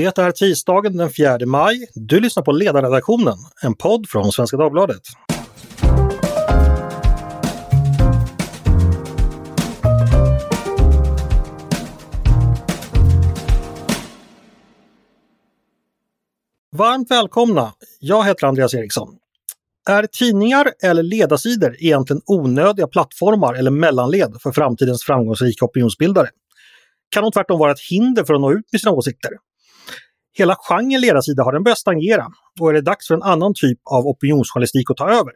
Det är tisdagen den 4 maj. Du lyssnar på Ledarredaktionen, en podd från Svenska Dagbladet. Varmt välkomna! Jag heter Andreas Eriksson. Är tidningar eller ledarsidor egentligen onödiga plattformar eller mellanled för framtidens framgångsrika opinionsbildare? Kan de tvärtom vara ett hinder för att nå ut med sina åsikter? Hela genren ledarsida har den börjat stagnera och är det dags för en annan typ av opinionsjournalistik att ta över?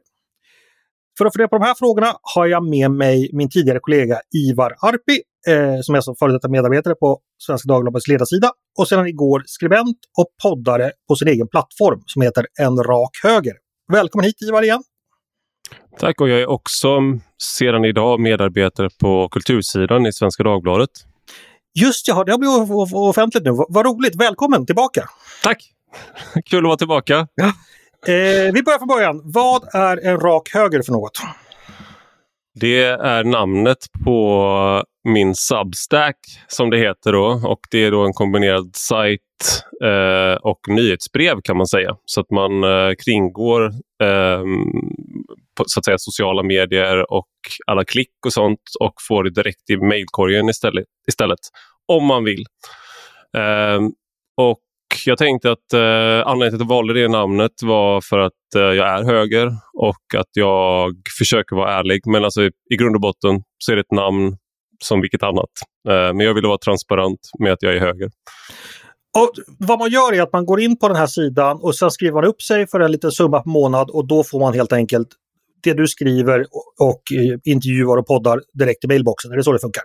För att fundera på de här frågorna har jag med mig min tidigare kollega Ivar Arpi, eh, som är som före detta medarbetare på Svenska Dagbladets ledarsida och sedan igår skribent och poddare på sin egen plattform som heter En rak höger. Välkommen hit Ivar igen! Tack och jag är också sedan idag medarbetare på kultursidan i Svenska Dagbladet. Just ja, det har blivit offentligt nu. Vad roligt! Välkommen tillbaka! Tack! Kul att vara tillbaka! Ja. Eh, vi börjar från början. Vad är en rak höger för något? Det är namnet på min Substack som det heter då och det är då en kombinerad sajt eh, och nyhetsbrev kan man säga. Så att man eh, kringgår eh, så att säga, sociala medier och alla klick och sånt och får det direkt i mejlkorgen istället, istället om man vill. Eh, och jag tänkte att eh, anledningen till att jag valde det namnet var för att eh, jag är höger och att jag försöker vara ärlig. Men alltså, i grund och botten så är det ett namn som vilket annat. Eh, men jag ville vara transparent med att jag är höger. Och vad man gör är att man går in på den här sidan och sen skriver man upp sig för en liten summa per månad och då får man helt enkelt det du skriver och intervjuar och poddar direkt i mailboxen. Är det så det funkar?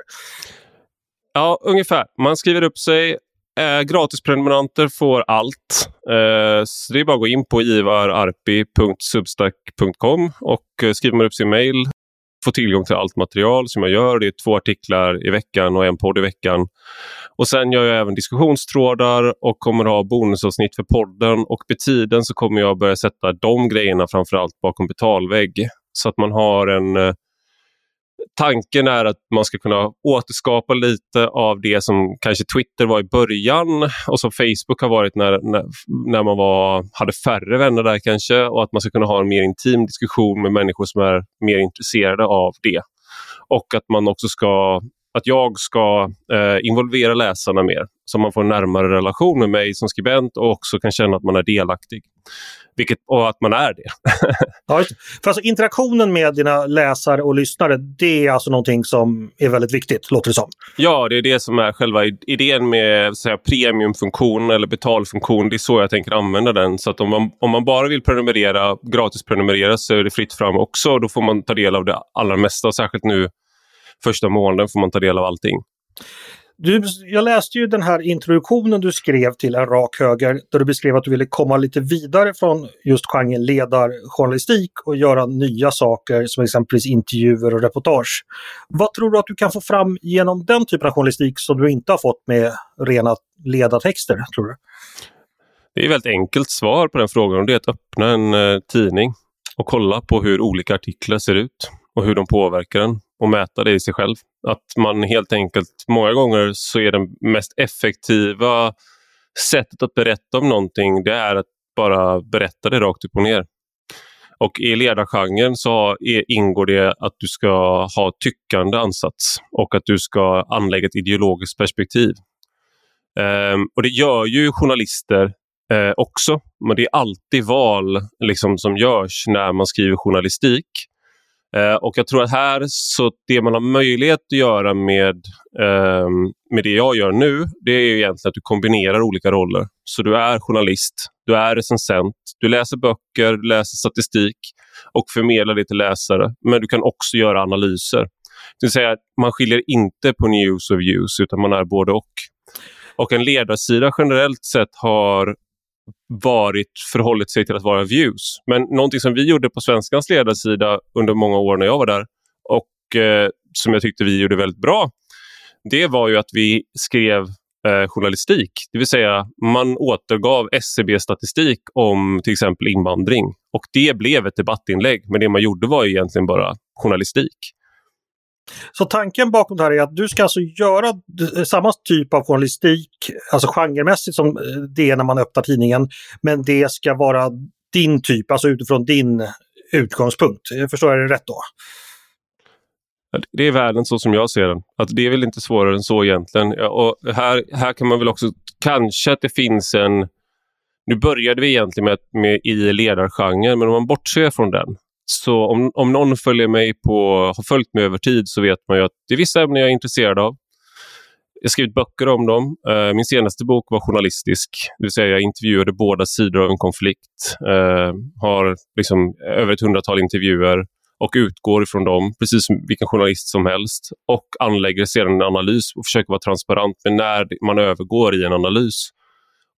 Ja, ungefär. Man skriver upp sig. Eh, gratisprenumeranter får allt. Eh, så det är bara att gå in på ivararpi.substack.com och eh, skriver man upp sin mail få tillgång till allt material som jag gör. Det är två artiklar i veckan och en podd i veckan. Och Sen gör jag även diskussionstrådar och kommer ha bonusavsnitt för podden. Och med tiden så kommer jag börja sätta de grejerna framförallt bakom betalvägg. Så att man har en eh, tanken är att man ska kunna återskapa lite av det som kanske Twitter var i början och som Facebook har varit när, när, när, man var, hade färre vänner där kanske och att man ska kunna ha en mer intim diskussion med människor som är mer intresserade av det. Och att man också ska att jag ska eh, involvera läsarna mer så man får en närmare relation med mig som skribent och också kan känna att man är delaktig. Vilket, och att man är det. ja, För alltså, interaktionen med dina läsare och lyssnare, det är alltså någonting som är väldigt viktigt, låter det som. Ja, det är det som är själva idén med säga, premiumfunktion eller betalfunktion. Det är så jag tänker använda den. Så att om man, om man bara vill prenumerera, gratis prenumerera så är det fritt fram också. Då får man ta del av det allra mesta, särskilt nu första månaden får man ta del av allting. Du, jag läste ju den här introduktionen du skrev till En rak höger där du beskrev att du ville komma lite vidare från just genren ledarjournalistik och göra nya saker som exempelvis intervjuer och reportage. Vad tror du att du kan få fram genom den typen av journalistik som du inte har fått med rena ledartexter? Tror du? Det är ett väldigt enkelt svar på den frågan och det är att öppna en eh, tidning och kolla på hur olika artiklar ser ut och hur de påverkar den och mäta det i sig själv. Att man helt enkelt, många gånger så är det mest effektiva sättet att berätta om någonting, det är att bara berätta det rakt upp och ner. Och i ledargenren så ingår det att du ska ha tyckande ansats och att du ska anlägga ett ideologiskt perspektiv. Um, och det gör ju journalister uh, också, men det är alltid val liksom, som görs när man skriver journalistik. Eh, och jag tror att här, så det man har möjlighet att göra med, eh, med det jag gör nu, det är egentligen att du kombinerar olika roller. Så du är journalist, du är recensent, du läser böcker, du läser statistik och förmedlar det till läsare. Men du kan också göra analyser. Det vill säga, man skiljer inte på news och views, utan man är både och. Och en ledarsida generellt sett har varit förhållit sig till att vara views. Men någonting som vi gjorde på Svenskans ledarsida under många år när jag var där och eh, som jag tyckte vi gjorde väldigt bra, det var ju att vi skrev eh, journalistik. Det vill säga man återgav SCB-statistik om till exempel invandring och det blev ett debattinlägg. Men det man gjorde var egentligen bara journalistik. Så tanken bakom det här är att du ska alltså göra eh, samma typ av journalistik, alltså genremässigt som eh, det är när man öppnar tidningen, men det ska vara din typ, alltså utifrån din utgångspunkt. Eh, förstår jag det rätt då? Det är världen så som jag ser den. Att det är väl inte svårare än så egentligen. Och här, här kan man väl också kanske att det finns en... Nu började vi egentligen med, med i ledargenren, men om man bortser från den så om, om någon följer mig på, har följt mig över tid så vet man ju att det är vissa ämnen jag är intresserad av. Jag har skrivit böcker om dem. Uh, min senaste bok var journalistisk, det vill säga jag intervjuade båda sidor av en konflikt. Uh, har liksom över ett hundratal intervjuer och utgår ifrån dem, precis som vilken journalist som helst. Och anlägger sedan en analys och försöker vara transparent med när man övergår i en analys.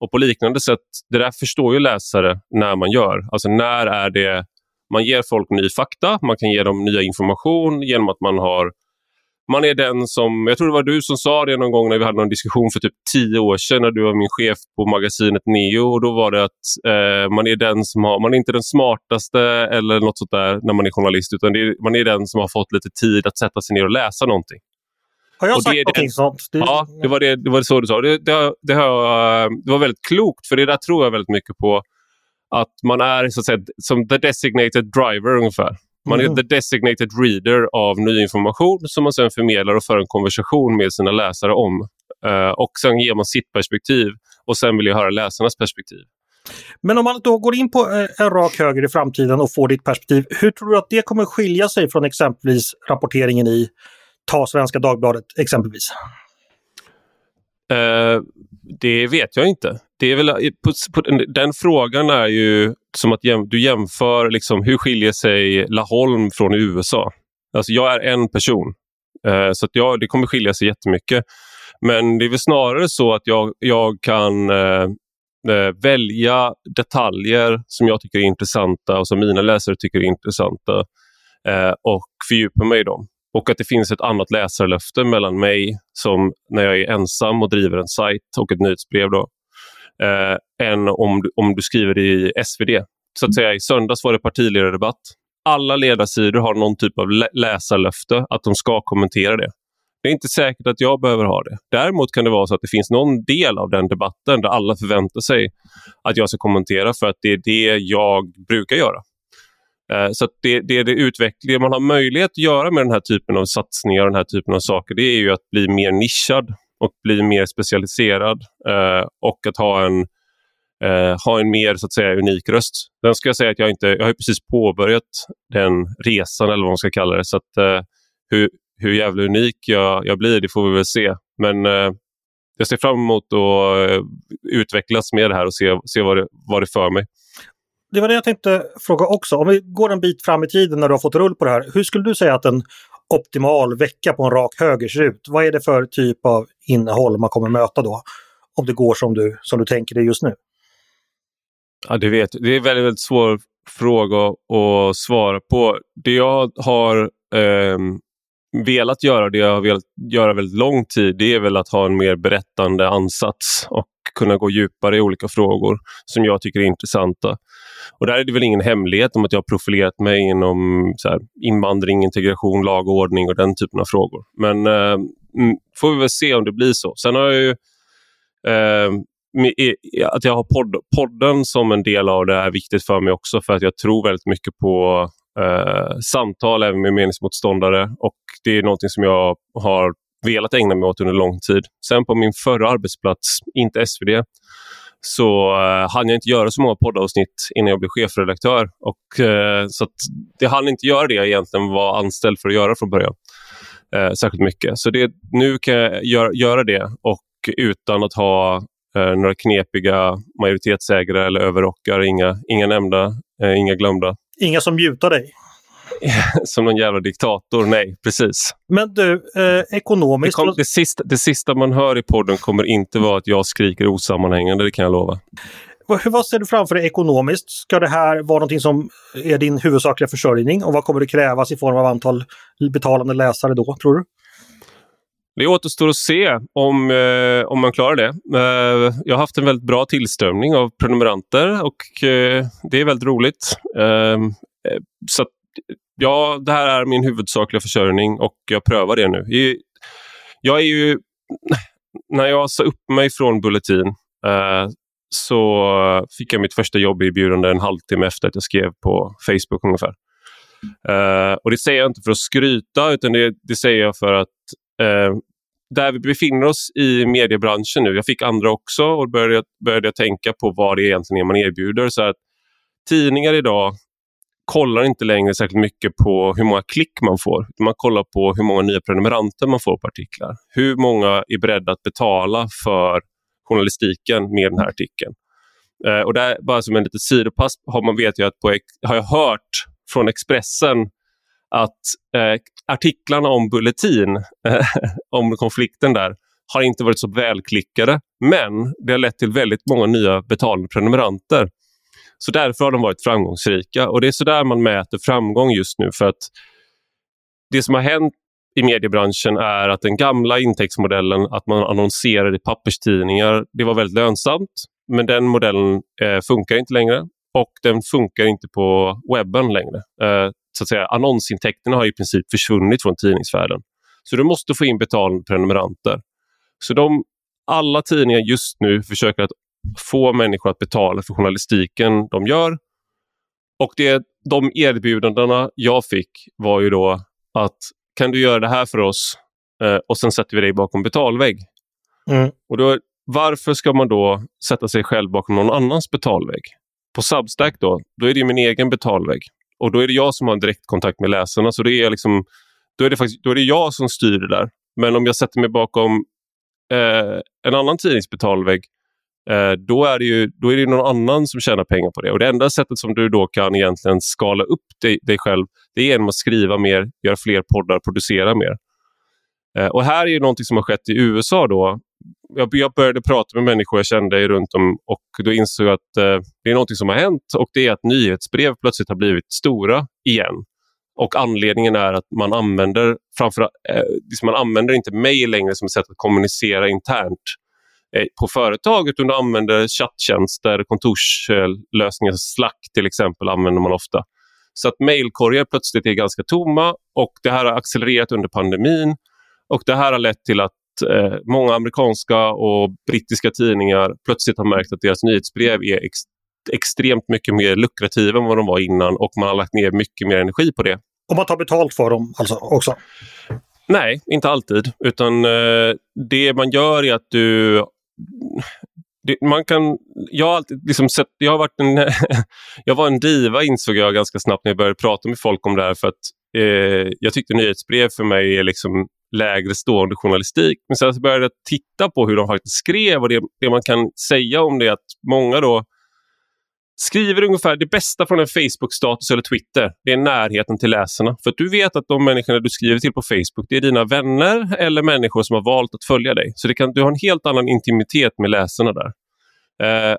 Och på liknande sätt, det där förstår ju läsare när man gör. Alltså när är det man ger folk ny fakta, man kan ge dem nya information genom att man har man är den som, jag tror det var du som sa det någon gång när vi hade någon diskussion för typ tio år sedan när du var min chef på magasinet Neo och då var det att eh, man är den som har, man är inte den smartaste eller något sånt där när man är journalist utan är, man är den som har fått lite tid att sätta sig ner och läsa någonting. Har jag och sagt någonting sånt? Det... Ja, det var, det, det var så du sa. Det, det, det, har, det var väldigt klokt för det där tror jag väldigt mycket på att man är så att säga, som the designated driver ungefär. Man mm. är the designated reader av ny information som man sen förmedlar och för en konversation med sina läsare om. Uh, och sen ger man sitt perspektiv och sen vill jag höra läsarnas perspektiv. Men om man då går in på eh, en rak höger i framtiden och får ditt perspektiv, hur tror du att det kommer skilja sig från exempelvis rapporteringen i Ta Svenska Dagbladet exempelvis? Uh, det vet jag inte. Det är väl, eh, på, på, den frågan är ju som att jäm, du jämför liksom, hur skiljer sig Laholm från USA. Alltså jag är en person, eh, så att jag, det kommer skilja sig jättemycket. Men det är väl snarare så att jag, jag kan eh, eh välja detaljer som jag tycker är intressanta och som mina läsare tycker är intressanta eh, och fördjupa mig i dem. Och att det finns ett annat läsarlöfte mellan mig som när jag är ensam och driver en sajt och ett nyhetsbrev då, eh, än om du, om du skriver i SvD. Så att säga, I söndags var det partiledardebatt. Alla ledarsidor har någon typ av lä läsarlöfte att de ska kommentera det. Det är inte säkert att jag behöver ha det. Däremot kan det vara så att det finns någon del av den debatten där alla förväntar sig att jag ska kommentera för att det är det jag brukar göra. Eh, så det, det, det utveckling man har möjlighet att göra med den här typen av satsningar och den här typen av saker, det är ju att bli mer nischad och bli mer specialiserad eh, och att ha en, eh, ha en mer så att säga unik röst. Den ska jag säga att jag inte, jag har precis påbörjat den resan eller vad man ska kalla det. Så att, eh, hur, hur jävla unik jag, jag blir, det får vi väl se. Men eh, jag ser fram emot att eh, utvecklas med det här och se, se vad, det, vad det för mig det var det jag tänkte fråga också. Om vi går en bit fram i tiden när du har fått rull på det här. Hur skulle du säga att en optimal vecka på en rak höger ser ut? Vad är det för typ av innehåll man kommer möta då? Om det går som du, som du tänker dig just nu. Ja, det, vet, det är en väldigt, väldigt svår fråga att svara på. Det jag har eh, velat göra, det jag har velat göra väldigt lång tid, det är väl att ha en mer berättande ansats och kunna gå djupare i olika frågor som jag tycker är intressanta. Och där är det väl ingen hemlighet om att jag har profilerat mig inom så här, invandring, integration, lag och ordning och den typen av frågor. Men eh, mm, får vi väl se om det blir så. Sen har jag ju eh, att jag har podd, podden som en del av det är viktigt för mig också för att jag tror väldigt mycket på eh, samtal även med meningsmotståndare och det är någonting som jag har velat ägna mig åt under lång tid. Sen på min förra arbetsplats, inte SvD, så uh, hann jag inte göra så många poddavsnitt innan jag blev chefredaktör. Och, uh, så att det hann inte göra det jag egentligen var anställd för att göra från början. Uh, särskilt mycket. Så det, nu kan jag gör, göra det och utan att ha uh, några knepiga majoritetsägare eller överrockar. Inga, inga nämnda, inga glömda. Inga som mutar dig? som någon jävla diktator. Nej, precis. Men du, eh, ekonomiskt... Det, kom, det, sista, det sista man hör i podden kommer inte vara att jag skriker osammanhängande, det kan jag lova. Vad, vad ser du framför dig ekonomiskt? Ska det här vara någonting som är din huvudsakliga försörjning och vad kommer det krävas i form av antal betalande läsare då, tror du? Det återstår att se om, eh, om man klarar det. Eh, jag har haft en väldigt bra tillströmning av prenumeranter och eh, det är väldigt roligt. Eh, så ja, det här är min huvudsakliga försörjning och jag prövar det nu. Jag är ju... När jag sa upp mig från Bulletin eh, så fick jag mitt första jobberbjudande en halvtimme efter att jag skrev på Facebook ungefär. Eh, och Det säger jag inte för att skryta, utan det, det säger jag för att eh, där vi befinner oss i mediebranschen nu, jag fick andra också och började, började jag tänka på vad det egentligen är man erbjuder. Så att Tidningar idag kollar inte längre särskilt mycket på hur många klick man får. Man kollar på hur många nya prenumeranter man får på artiklar. Hur många är beredda att betala för journalistiken med den här artikeln. Eh, och där, bara som en liten sidopass har man vet jag att på, har jag hört från Expressen att eh, artiklarna om Bulletin, eh, om konflikten där, har inte varit så välklickade. Men det har lett till väldigt många nya betalande prenumeranter. Så därför har de varit framgångsrika. Och det är så där man mäter framgång just nu. För att det som har hänt i mediebranschen är att den gamla intäktsmodellen, att man annonserar i papperstidningar, det var väldigt lönsamt. Men den modellen eh, funkar inte längre och den funkar inte på webben längre. Eh, så att säga, annonsintäkterna har i princip försvunnit från tidningsvärlden. Så du måste få in betalande prenumeranter. Så de, alla tidningar just nu försöker att få människor att betala för journalistiken de gör. Och det, de erbjudandena jag fick var ju då att kan du göra det här för oss eh, och sen sätter vi dig bakom betalvägg. Mm. Och då, varför ska man då sätta sig själv bakom någon annans betalvägg? På Substack då, då är det min egen betalvägg. Och då är det jag som har direktkontakt med läsarna. Så det är liksom, då, är det faktiskt, då är det jag som styr det där. Men om jag sätter mig bakom eh, en annan tidningsbetalvägg eh, Eh, då, är det ju, då är det någon annan som tjänar pengar på det. Och Det enda sättet som du då kan egentligen skala upp dig, dig själv det är genom att skriva mer, göra fler poddar, producera mer. Eh, och här är ju någonting som har skett i USA då jag, började prata med människor jag kände runt om och då insåg jag att eh, det är någonting som har hänt och det är att nyhetsbrev plötsligt har blivit stora igen. Och anledningen är att man använder framför, eh, liksom man använder inte mejl längre som ett sätt att kommunicera internt på företag utan man använder chatttjänster, kontorslösningar, Slack till exempel använder man ofta. Så att mejlkorgar plötsligt är ganska tomma och det här har accelererat under pandemin och det här har lett till att eh, många amerikanska och brittiska tidningar plötsligt har märkt att deras nyhetsbrev är ex extremt mycket mer lukrativa än vad de var innan och man har lagt ner mycket mer energi på det. Och man tar betalt för dem alltså också? Nej, inte alltid. Utan eh, det man gör är att du... Det, man kan, jag, har alltid liksom sett, jag, har varit en, jag var en diva insåg jag ganska snabbt när jag började prata med folk om det här. För att, eh, jag tyckte nyhetsbrev för mig är liksom lägre stående journalistik. Men sen började jag titta på hur de faktiskt skrev och det, det man kan säga om det är att många då skriver ungefär det bästa från en Facebook-status eller Twitter. Det är närheten till läsarna. För du vet att de människorna du skriver till på Facebook det är dina vänner eller människor som har valt att följa dig. Så det kan, du har en helt annan intimitet med läsarna där. Eh,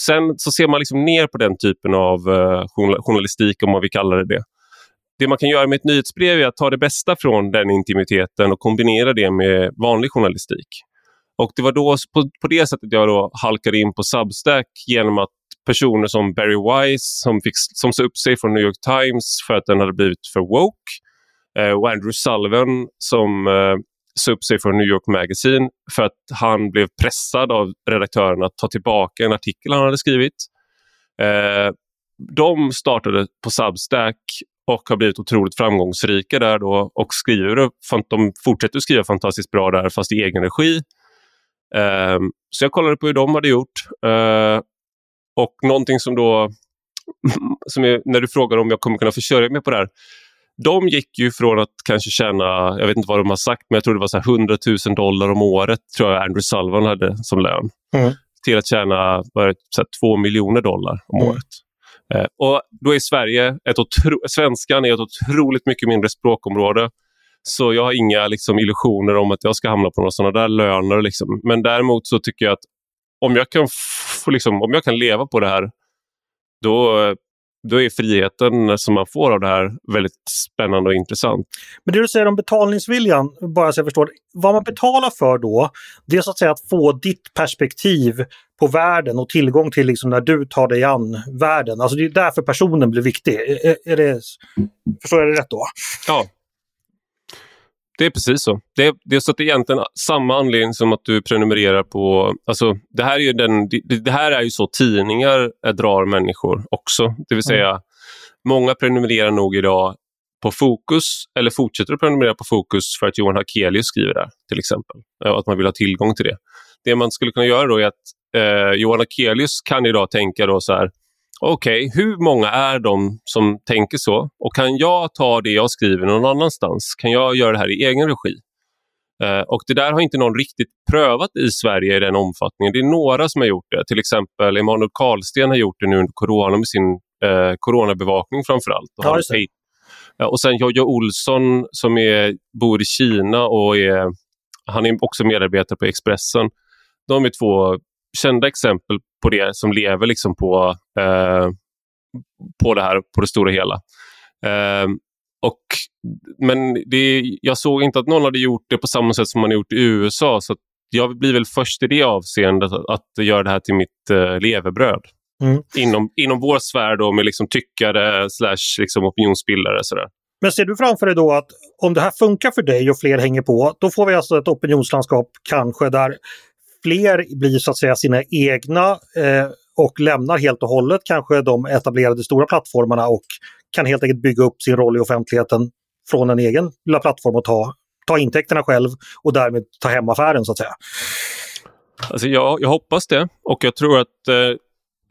sen så ser man liksom ner på den typen av eh, journalistik om man vill kalla det det det man kan göra med ett nyhetsbrev är att ta det bästa från den intimiteten och kombinera det med vanlig journalistik. Och Det var då på, på det sättet jag då halkade in på Substack genom att personer som Barry Wise som, fick, som sa upp sig från New York Times för att den hade blivit för woke eh, och Andrew Sullivan som eh, sa upp sig från New York Magazine för att han blev pressad av redaktören att ta tillbaka en artikel han hade skrivit. Eh, de startade på Substack och har blivit otroligt framgångsrika där då och skriver, de fortsätter skriva fantastiskt bra där fast i egen regi. Um, så jag kollade på hur de hade gjort. Uh, och någonting som då, som är, när du frågar om jag kommer kunna försörja mig på det här. De gick ju från att kanske tjäna, jag vet inte vad de har sagt, men jag tror det var så 100 000 dollar om året, tror jag Andrew Sullivan hade som lön. Mm. Till att tjäna var 2 miljoner dollar om mm. året. Eh, och då är Sverige ett otro, svenskan är ett otroligt mycket mindre språkområde. Så jag har inga liksom, illusioner om att jag ska hamna på några sådana där löner. Liksom. Men däremot så tycker jag att om jag kan, få, liksom, om jag kan leva på det här, då, då är friheten som man får av det här väldigt spännande och intressant. Men det du säger om betalningsviljan, bara så jag förstår. Vad man betalar för då, det är så att säga att få ditt perspektiv på världen och tillgång till liksom när du tar dig an världen. Alltså det är därför personen blir viktig. Är, är det, förstår jag det rätt då? Ja, det är precis så. Det är, det är så att det är egentligen samma anledning som att du prenumererar på... Alltså, det, här är ju den, det, det här är ju så tidningar drar människor också. Det vill säga, mm. många prenumererar nog idag på Fokus eller fortsätter att prenumerera på Fokus för att Johan Hakelius skriver där, till exempel. Att man vill ha tillgång till det. Det man skulle kunna göra då är att eh, Johan Hakelius kan idag tänka då så här okej, okay, hur många är de som tänker så? Och kan jag ta det jag skriver någon annanstans? Kan jag göra det här i egen regi? Uh, och det där har inte någon riktigt prövat i Sverige i den omfattningen. Det är några som har gjort det. Till exempel Emanuel Karlsten har gjort det nu under corona med sin uh, coronabevakning framförallt. Och, ja, uh, och sen Jojo Olsson som är, bor i Kina och är, han är också medarbetare på Expressen. De är två kända exempel på det som lever liksom på, eh, på det här på det stora hela. Eh, och, men det, jag såg inte att någon hade gjort det på samma sätt som man gjort i USA. Så jag blir väl först i det avseendet att, att göra det här till mitt eh, levebröd. Mm. Inom, inom vår sfär då med liksom tyckare slash liksom opinionsbildare. Sådär. Men ser du framför dig då att om det här funkar för dig och fler hänger på, då får vi alltså ett opinionslandskap kanske där fler blir så att säga sina egna eh, och lämnar helt och hållet kanske de etablerade stora plattformarna och kan helt enkelt bygga upp sin roll i offentligheten från en egen lilla plattform och ta, ta intäkterna själv och därmed ta hem affären så att säga. Alltså jag, jag hoppas det och jag tror att eh,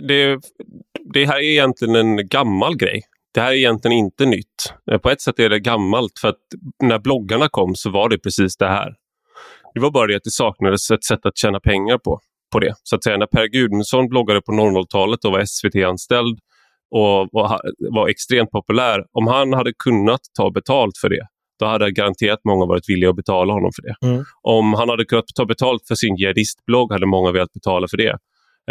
det, det här är egentligen en gammal grej. Det här är egentligen inte nytt. Eh, på ett sätt är det gammalt för att när bloggarna kom så var det precis det här. Det var bara det att det saknades ett sätt att tjäna pengar på, på det. Så att säga, när Per Gudmundsson bloggade på 00-talet och var SVT-anställd och, var extremt populär, om han hade kunnat ta betalt för det, då hade garanterat många varit villiga att betala honom för det. Mm. Om han hade kunnat ta betalt för sin jihadistblogg hade många velat betala för det.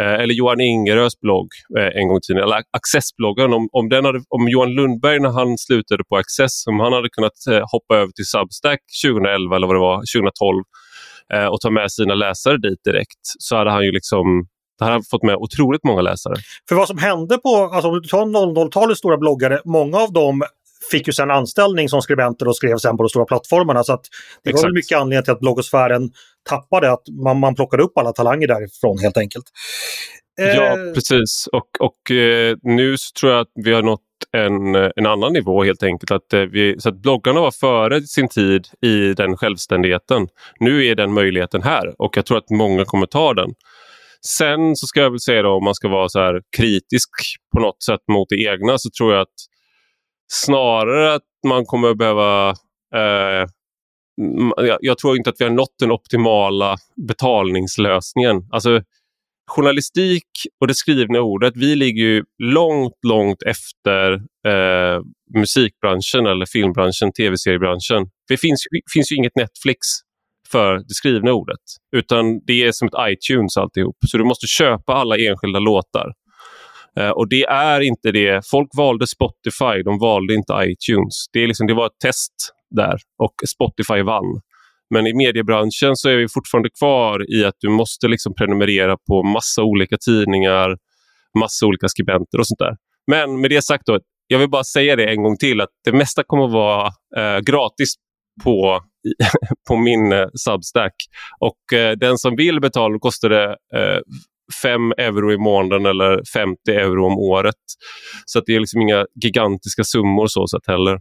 Eh, eller Johan Ingerös blogg eh, en gång i tiden, eller Accessbloggen. Om, om, den hade, om Johan Lundberg när han slutade på Access, om han hade kunnat eh, hoppa över till Substack 2011 eller vad det var, 2012 eh, och ta med sina läsare dit direkt så hade han ju liksom det hade fått med otroligt många läsare. För vad som hände på, alltså om du tar 00-talets stora bloggare, många av dem fick ju sen anställning som skribenter och skrev sen på de stora plattformarna. Så att det Exakt. var mycket anledning till att bloggosfären tappade, att man, man plockade upp alla talanger därifrån helt enkelt. Ja, eh... precis. Och, och eh, nu tror jag att vi har nått en, eh, en annan nivå helt enkelt. Att, eh, vi, så att bloggarna var före sin tid i den självständigheten. Nu är den möjligheten här och jag tror att många kommer ta den. Sen så ska jag väl säga då om man ska vara så här kritisk på något sätt mot det egna så tror jag att snarare att man kommer behöva eh, jag tror inte att vi har nått den optimala betalningslösningen. Alltså, journalistik och det skrivna ordet, vi ligger ju långt, långt efter eh, musikbranschen eller filmbranschen, tv-seriebranschen. Det finns, finns ju inget Netflix för det skrivna ordet, utan det är som ett iTunes alltihop. Så du måste köpa alla enskilda låtar. Eh, och det är inte det. Folk valde Spotify, de valde inte iTunes. Det, är liksom, det var ett test där och Spotify vann. Men i mediebranschen så är vi fortfarande kvar i att du måste liksom prenumerera på massa olika tidningar, massa olika skribenter och sånt där. Men med det sagt, då, jag vill bara säga det en gång till att det mesta kommer att vara eh, gratis på, på min eh, Substack. Och eh, den som vill betala kostar det eh, 5 euro i månaden eller 50 euro om året. Så att det är liksom inga gigantiska summor så sett heller.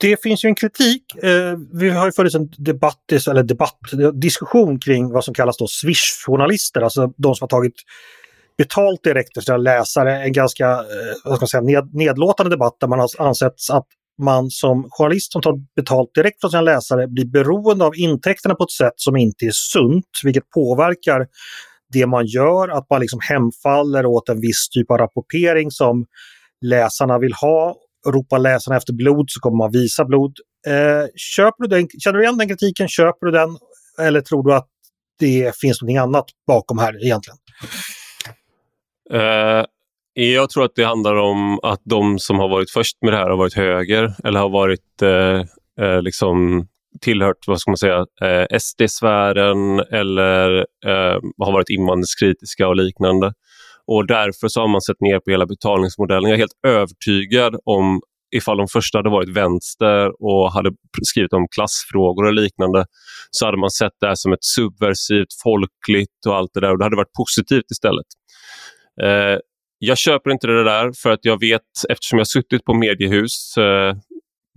Det finns ju en kritik. Eh, vi har ju funnits en debatt, eller debatt, diskussion kring vad som kallas då Swish-journalister, alltså de som har tagit betalt direkt av sina läsare. En ganska eh, vad ska man säga, ned, nedlåtande debatt där man har ansett att man som journalist som tar betalt direkt från sina läsare blir beroende av intäkterna på ett sätt som inte är sunt, vilket påverkar det man gör, att man liksom hemfaller åt en viss typ av rapportering som läsarna vill ha. Ropar läsarna efter blod så kommer man visa blod. Eh, köper du den, känner du igen den kritiken? Köper du den? Eller tror du att det finns något annat bakom här egentligen? Uh, Jag tror att det handlar om att de som har varit först med det här har varit höger eller har varit eh, eh, liksom tillhört vad ska man säga, eh, SD-sfären eller eh, har varit invandringskritiska och liknande. Och därför så har man sett ner på hela betalningsmodellen. Jag är helt övertygad om ifall de första hade varit vänster och hade skrivit om klassfrågor och liknande så hade man sett det här som ett subversivt, folkligt och allt det där och det hade varit positivt istället. Eh, jag köper inte det där för att jag vet, eftersom jag suttit på mediehus eh,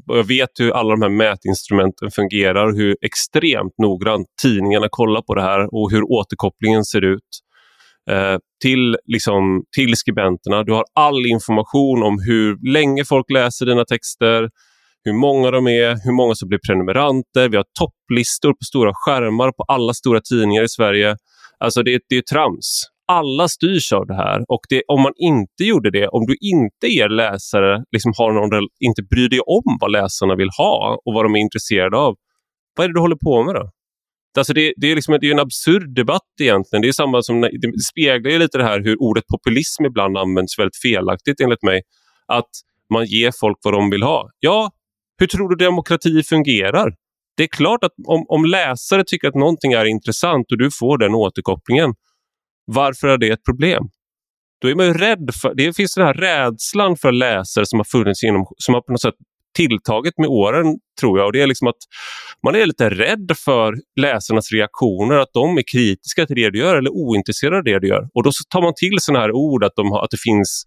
och jag vet hur alla de här mätinstrumenten fungerar och hur extremt noggrant tidningarna kollar på det här och hur återkopplingen ser ut eh, Eh, till, liksom, till skribenterna. Du har all information om hur länge folk läser dina texter, hur många de är, hur många som blir prenumeranter. Vi har topplistor på stora skärmar på alla stora tidningar i Sverige. Alltså det, det är trams alla styrs av det här och det, om man inte gjorde det, om du inte er läsare liksom har någon, inte bryr dig om vad läsarna vill ha och vad de är intresserade av, vad är det du håller på med då? Alltså det, det är liksom, det är en absurd debatt egentligen. Det är samma som, det speglar lite det här hur ordet populism ibland används väldigt felaktigt enligt mig. Att man ger folk vad de vill ha. Ja, hur tror du demokrati fungerar? Det är klart att om, om läsare tycker att någonting är intressant och du får den återkopplingen, varför är det ett problem? Då är man ju rädd för, det finns den här rädslan för läsare som har funnits inom, som har på något sätt tilltagit med åren tror jag. Och det är liksom att man är lite rädd för läsarnas reaktioner, att de är kritiska till det du gör eller ointresserade av det du gör. Och då tar man till sådana här ord att, de, att det finns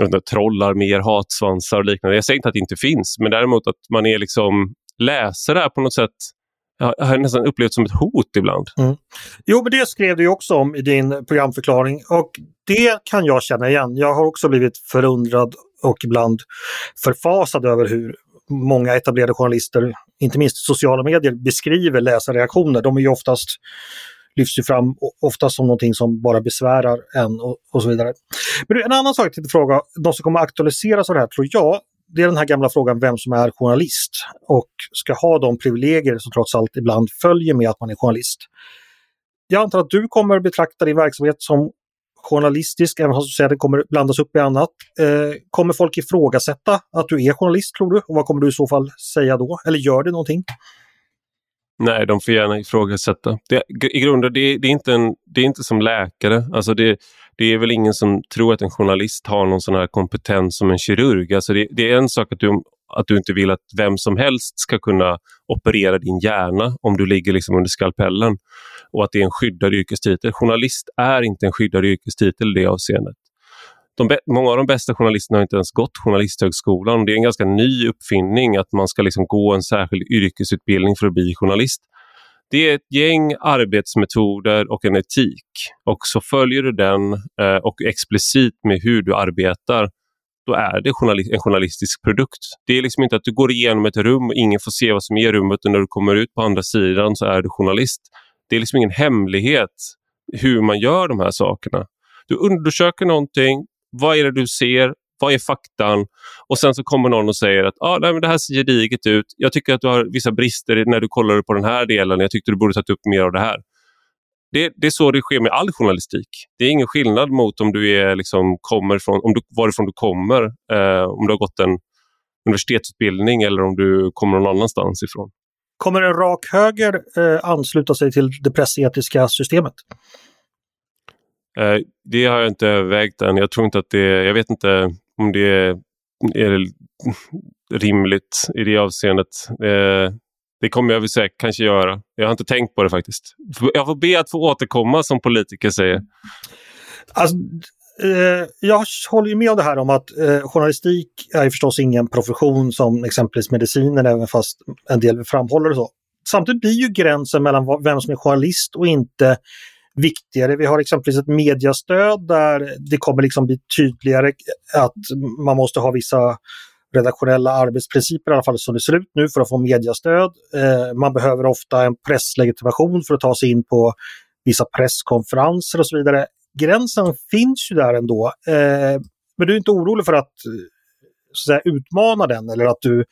inte, trollar, mer hatsvansar och liknande. Jag säger inte att det inte finns, men däremot att man är liksom läsare på något sätt jag har nästan upplevt som ett hot ibland. Mm. Jo, men det skrev du också om i din programförklaring och det kan jag känna igen. Jag har också blivit förundrad och ibland förfasad över hur många etablerade journalister, inte minst sociala medier, beskriver läsarreaktioner. De är ju oftast lyfts ju fram oftast som någonting som bara besvärar en och, och så vidare. Men en annan sak till fråga, de som kommer aktualiseras av det här tror jag, det är den här gamla frågan vem som är journalist och ska ha de privilegier som trots allt ibland följer med att man är journalist. Jag antar att du kommer betrakta din verksamhet som journalistisk, även om du säger att det kommer blandas upp i annat. Eh, kommer folk ifrågasätta att du är journalist tror du? Och vad kommer du i så fall säga då? Eller gör det någonting? Nej, de får gärna ifrågasätta. Det, I grunden, det, det, är inte en, det är inte som läkare. Alltså det, det är väl ingen som tror att en journalist har någon sån här kompetens som en kirurg. Alltså det, det, är en sak att du, att du inte vill att vem som helst ska kunna operera din hjärna om du ligger liksom under skalpellen och att det är en skyddad yrkestitel. Journalist är inte en skyddad yrkestitel i det avseendet. De, många av de bästa journalisterna har inte ens gått Journalisthögskolan. Det är en ganska ny uppfinning att man ska liksom gå en särskild yrkesutbildning för att bli journalist. Det är ett gäng arbetsmetoder och en etik. Och så följer du den eh, och explicit med hur du arbetar, då är det journalist, en journalistisk produkt. Det är liksom inte att du går igenom ett rum och ingen får se vad som är i rummet och när du kommer ut på andra sidan så är du journalist. Det är liksom ingen hemlighet hur man gör de här sakerna. Du undersöker någonting, vad är det du ser? Vad är faktan? Och sen så kommer någon och säger att ah, nej, men det här ser gediget ut. Jag tycker att du har vissa brister när du kollar på den här delen. Jag tyckte du borde tagit upp mer av det här. Det, det, är så det sker med all journalistik. Det är ingen skillnad mot om du är, liksom, kommer från, om du, varifrån du kommer, eh, om du har gått en universitetsutbildning eller om du kommer någon annanstans ifrån. Kommer en rak höger eh, ansluta sig till det pressetiska systemet? Eh, det har jag inte övervägt än. Jag tror inte att det, jag vet inte om det är, är rimligt i det avseendet. Eh, det kommer jag väl säkert kanske göra. Jag har inte tänkt på det faktiskt. Jag får be att få återkomma som politiker säger. Alltså, eh, jag håller ju med om det här om att eh, journalistik är förstås ingen profession som exempelvis medicinen, även fast en del framhåller det så. Samtidigt blir ju gränsen mellan vem som är journalist och inte viktigare. Vi har exempelvis ett mediastöd där det kommer liksom bli tydligare att man måste ha vissa redaktionella arbetsprinciper, i alla fall som det ser ut nu, för att få mediastöd. Eh, man behöver ofta en presslegitimation för att ta sig in på vissa presskonferenser och så vidare. Gränsen finns ju där ändå. Eh, men du är inte orolig för att, så att säga, utmana den eller att du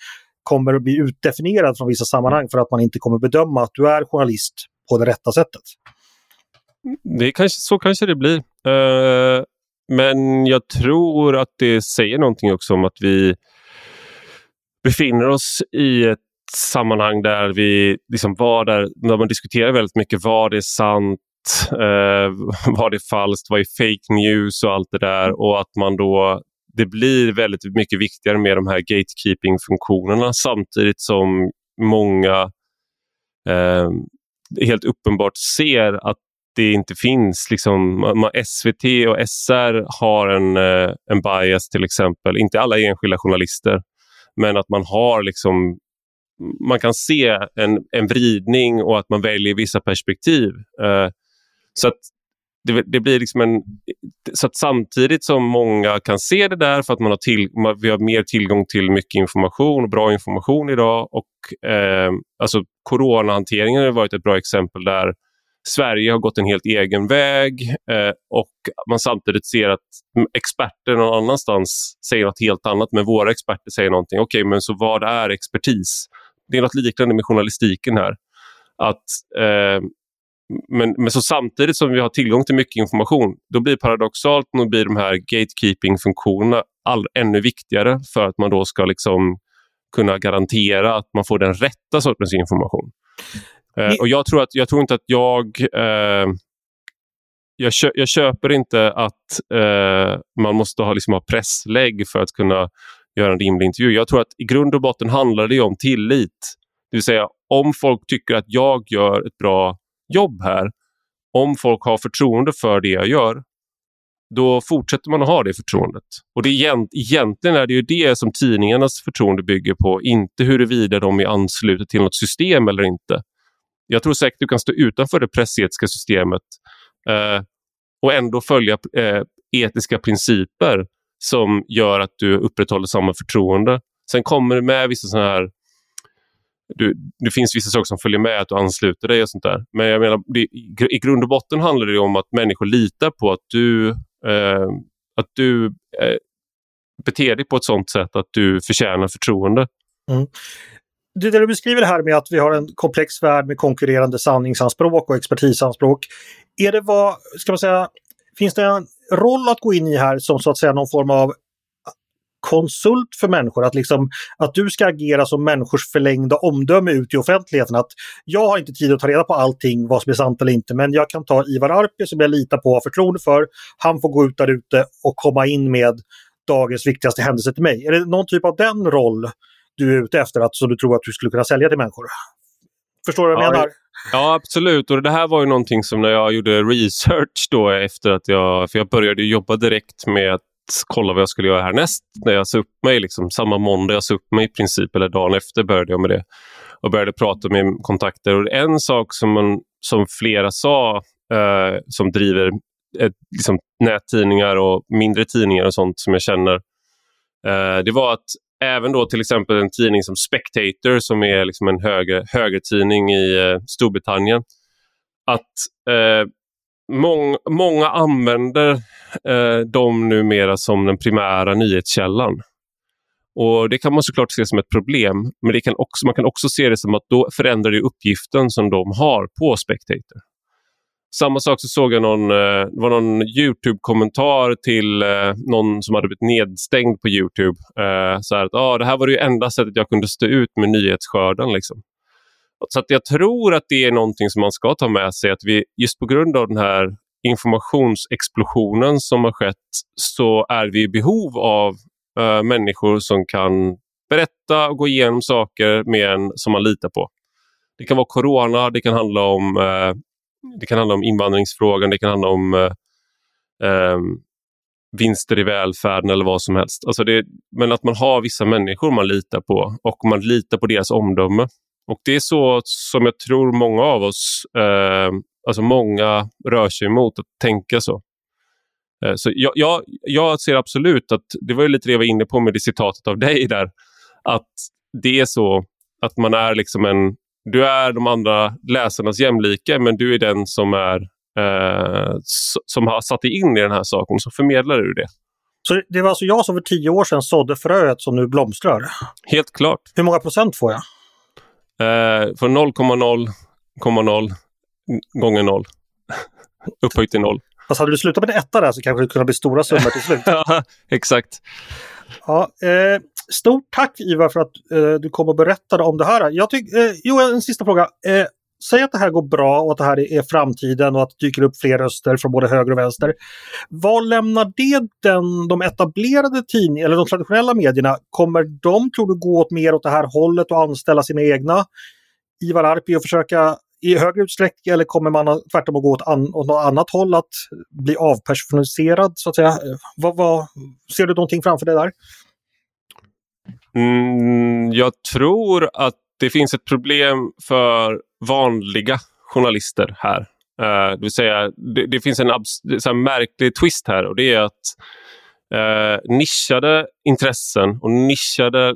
kommer att bli utdefinierad från vissa sammanhang för att man inte kommer bedöma att du är journalist på det rätta sättet? Det kanske, så kanske det blir. Uh, men jag tror att det säger någonting också om att vi befinner oss i ett sammanhang där vi liksom var där, där man diskuterar väldigt mycket. Vad är sant, eh, vad är falskt, vad är fake news och allt det där? Och att man då det blir väldigt mycket viktigare med de här gatekeeping-funktionerna samtidigt som många eh, helt uppenbart ser att det inte finns. Liksom, SVT och SR har en, eh, en bias till exempel. Inte alla enskilda journalister, men att man har liksom man kan se en, en vridning och att man väljer vissa perspektiv. Uh, så att det, det, blir liksom en... Så att samtidigt som många kan se det där för att man har till, vi har mer tillgång till mycket information och bra information idag och eh, alltså coronahanteringen har varit ett bra exempel där Sverige har gått en helt egen väg eh, och man samtidigt ser att experter någon annanstans säger något helt annat men våra experter säger någonting. Okej, okay, men så vad är expertis? Det är något liknande med journalistiken här. Att eh, men, men så samtidigt som vi har tillgång till mycket information, då blir paradoxalt nog blir de här gatekeeping-funktionerna ännu viktigare för att man då ska liksom kunna garantera att man får den rätta sortens information. Eh, och jag tror, att, jag tror inte att jag... Eh, jag, kö, jag, köper inte att eh, man måste ha, liksom, ha presslägg för att kunna göra en rimlig intervju. Jag tror att i grund och botten handlar det om tillit. Det vill säga, om folk tycker att jag gör ett bra jobb här, om folk har förtroende för det jag gör, då fortsätter man att ha det förtroendet. Och det är, egentligen är det ju det som tidningarnas förtroende bygger på, inte huruvida de är anslutna till något system eller inte. Jag tror säkert du kan stå utanför det pressetiska systemet eh, och ändå följa eh, etiska principer som gör att du upprätthåller samma förtroende. Sen kommer det med vissa sådana här du, det finns vissa saker som följer med att du ansluter dig och sånt där. Men jag menar, det, i grund och botten handlar det om att människor litar på att du, eh, att du eh, beter dig på ett sånt sätt att du förtjänar förtroende. Mm. Det, det du beskriver här med att vi har en komplex värld med konkurrerande sanningsanspråk och expertisanspråk. Är det vad, ska man säga, finns det en roll att gå in i här som så att säga någon form av konsult för människor. Att, liksom, att du ska agera som människors förlängda omdöme ut i offentligheten. Att jag har inte tid att ta reda på allting, vad som är sant eller inte, men jag kan ta Ivar Arpi som jag litar på och har förtroende för. Han får gå ut där ute och komma in med dagens viktigaste händelse till mig. Är det någon typ av den roll du är ute efter, att, som du tror att du skulle kunna sälja till människor? Förstår du vad jag ja, menar? Ja, absolut. Och det här var ju någonting som när jag gjorde research då efter att jag... För jag började jobba direkt med att kolla vad jag skulle göra härnäst. När jag sa upp mig, liksom, samma måndag jag sa upp mig i princip, eller dagen efter började jag med det. Och började prata med kontakter. Och en sak som, man, som flera sa, eh, som driver ett, liksom, nättidningar och mindre tidningar och sånt som jag känner, eh, det var att även då till exempel en tidning som Spectator som är liksom en höger, högertidning i eh, Storbritannien, att eh, mång, många använder eh, dem numera som den primära nyhetskällan. Och Det kan man såklart se som ett problem, men det kan också, man kan också se det som att då förändrar det uppgiften som de har på Spectator. Samma sak så såg jag någon, eh, det var någon Youtube-kommentar till eh, någon som hade blivit nedstängd på Youtube. Eh, så att, ah, det här var det enda sättet jag kunde stå ut med nyhetsskörden. Liksom. Så att jag tror att det är någonting som man ska ta med sig, att vi just på grund av den här informationsexplosionen som har skett så är vi i behov av uh, människor som kan berätta och gå igenom saker med en som man litar på. Det kan vara corona, det kan handla om, uh, det kan handla om invandringsfrågan, det kan handla om eh, ehm, vinster i välfärden eller vad som helst. Alltså det, men att man har vissa människor man litar på och man litar på deras omdöme. Och det är så som jag tror många av oss, eh, alltså många rör sig emot att tänka så. Eh, så jag, jag, jag, ser absolut att, det var ju lite det jag var inne på med det citatet av dig där, att det är så att man är liksom en, du är de andra läsarnas jämlike men du är den som är eh, som har satt dig in i den här saken, så förmedlar du det. Så det var alltså jag som för tio år sedan sådde fröet som nu blomstrar? Helt klart. Hur många procent får jag? Eh, från 0,0 gånger 0 upphöjt till 0. Fast hade du slutat med en etta där så kanske det kunde bli stora summor till slut. ja, exakt. Ja, eh, stort tack Ivar för att eh, du kom och berättade om det här. Jag tyck, eh, jo, en sista fråga. Eh, säg att det här går bra och att det här är framtiden och att det dyker upp fler röster från både höger och vänster. Vad lämnar det den, de etablerade tidningarna, eller de traditionella medierna? Kommer de, tror du, gå åt mer åt det här hållet och anställa sina egna Ivar Arpi och försöka i högre utsträckning eller kommer man tvärtom att gå åt, an, åt något annat håll, att bli avpersonaliserad så att säga? Eh, vad, vad, ser du någonting framför dig där? Mm, jag tror att det finns ett problem för vanliga journalister här. Uh, det vill säga, det, det finns en så märklig twist här och det är att uh, nischade intressen och nischade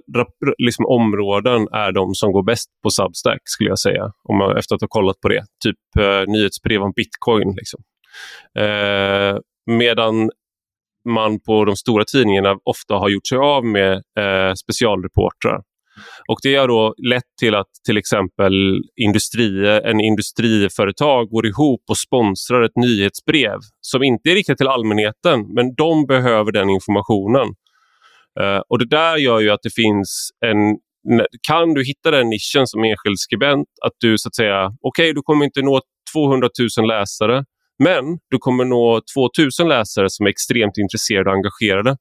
liksom, områden är de som går bäst på Substack skulle jag säga. Om man, efter att ha kollat på det. Typ uh, nyhetsbrev om bitcoin. Liksom. medan man på de stora tidningarna ofta har gjort sig av med eh, specialreportrar. Och det har då lett till att till exempel industri, en industriföretag går ihop och sponsrar ett nyhetsbrev som inte är riktat till allmänheten, men de behöver den informationen. Eh, och Det där gör ju att det finns en... Kan du hitta den nischen som enskild skribent, att du så att säga, okej, okay, du kommer inte nå 200 000 läsare, men du kommer nå 2000 läsare som är extremt intresserade och engagerade.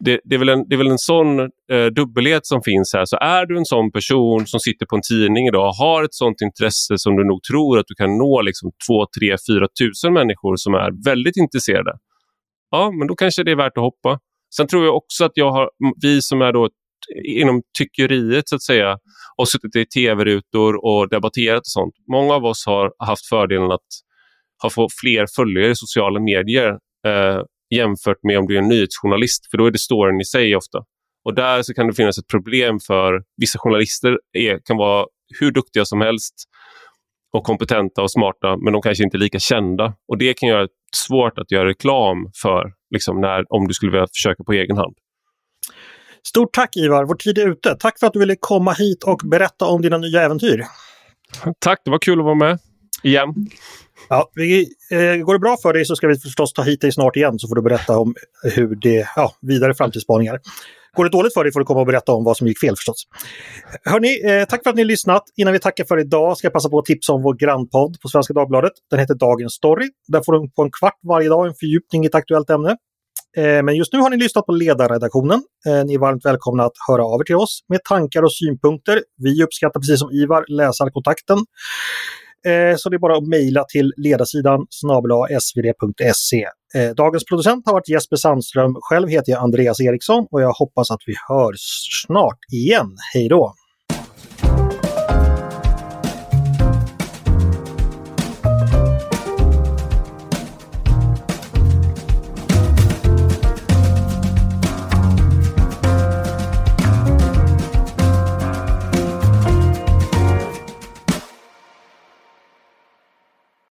Det, det, är, väl en, det är väl en sån eh, dubbelhet som finns här. Så är du en sån person som sitter på en tidning idag och har ett sånt intresse som du nog tror att du kan nå liksom 2, 3, 4 tusen människor som är väldigt intresserade. Ja, men då kanske det är värt att hoppa. Sen tror jag också att jag har, vi som är då inom tyckeriet så att säga och suttit i tv-rutor och debatterat och sånt. Många av oss har haft fördelen att ha fått fler följare i sociala medier eh, jämfört med om du är en nyhetsjournalist, för då är det storyn i sig ofta. Och där så kan det finnas ett problem för vissa journalister är, kan vara hur duktiga som helst och kompetenta och smarta, men de kanske inte är lika kända. Och det kan göra det svårt att göra reklam för, liksom när, om du skulle vilja försöka på egen hand. Stort tack Ivar, vår tid är ute. Tack för att du ville komma hit och berätta om dina nya äventyr. Tack, det var kul att vara med igen. Ja, vi, eh, går det bra för dig så ska vi förstås ta hit dig snart igen så får du berätta om hur det, ja, vidare framtidsspaningar. Går det dåligt för dig får du komma och berätta om vad som gick fel förstås. Hörni, eh, tack för att ni har lyssnat. Innan vi tackar för idag ska jag passa på att tipsa om vår grannpodd på Svenska Dagbladet. Den heter Dagens Story. Där får du på en kvart varje dag en fördjupning i ett aktuellt ämne. Eh, men just nu har ni lyssnat på ledarredaktionen. Eh, ni är varmt välkomna att höra av er till oss med tankar och synpunkter. Vi uppskattar precis som Ivar läsarkontakten. Eh, så det är bara att mejla till ledarsidan svd.se. Eh, dagens producent har varit Jesper Sandström. Själv heter jag Andreas Eriksson och jag hoppas att vi hörs snart igen. Hej då!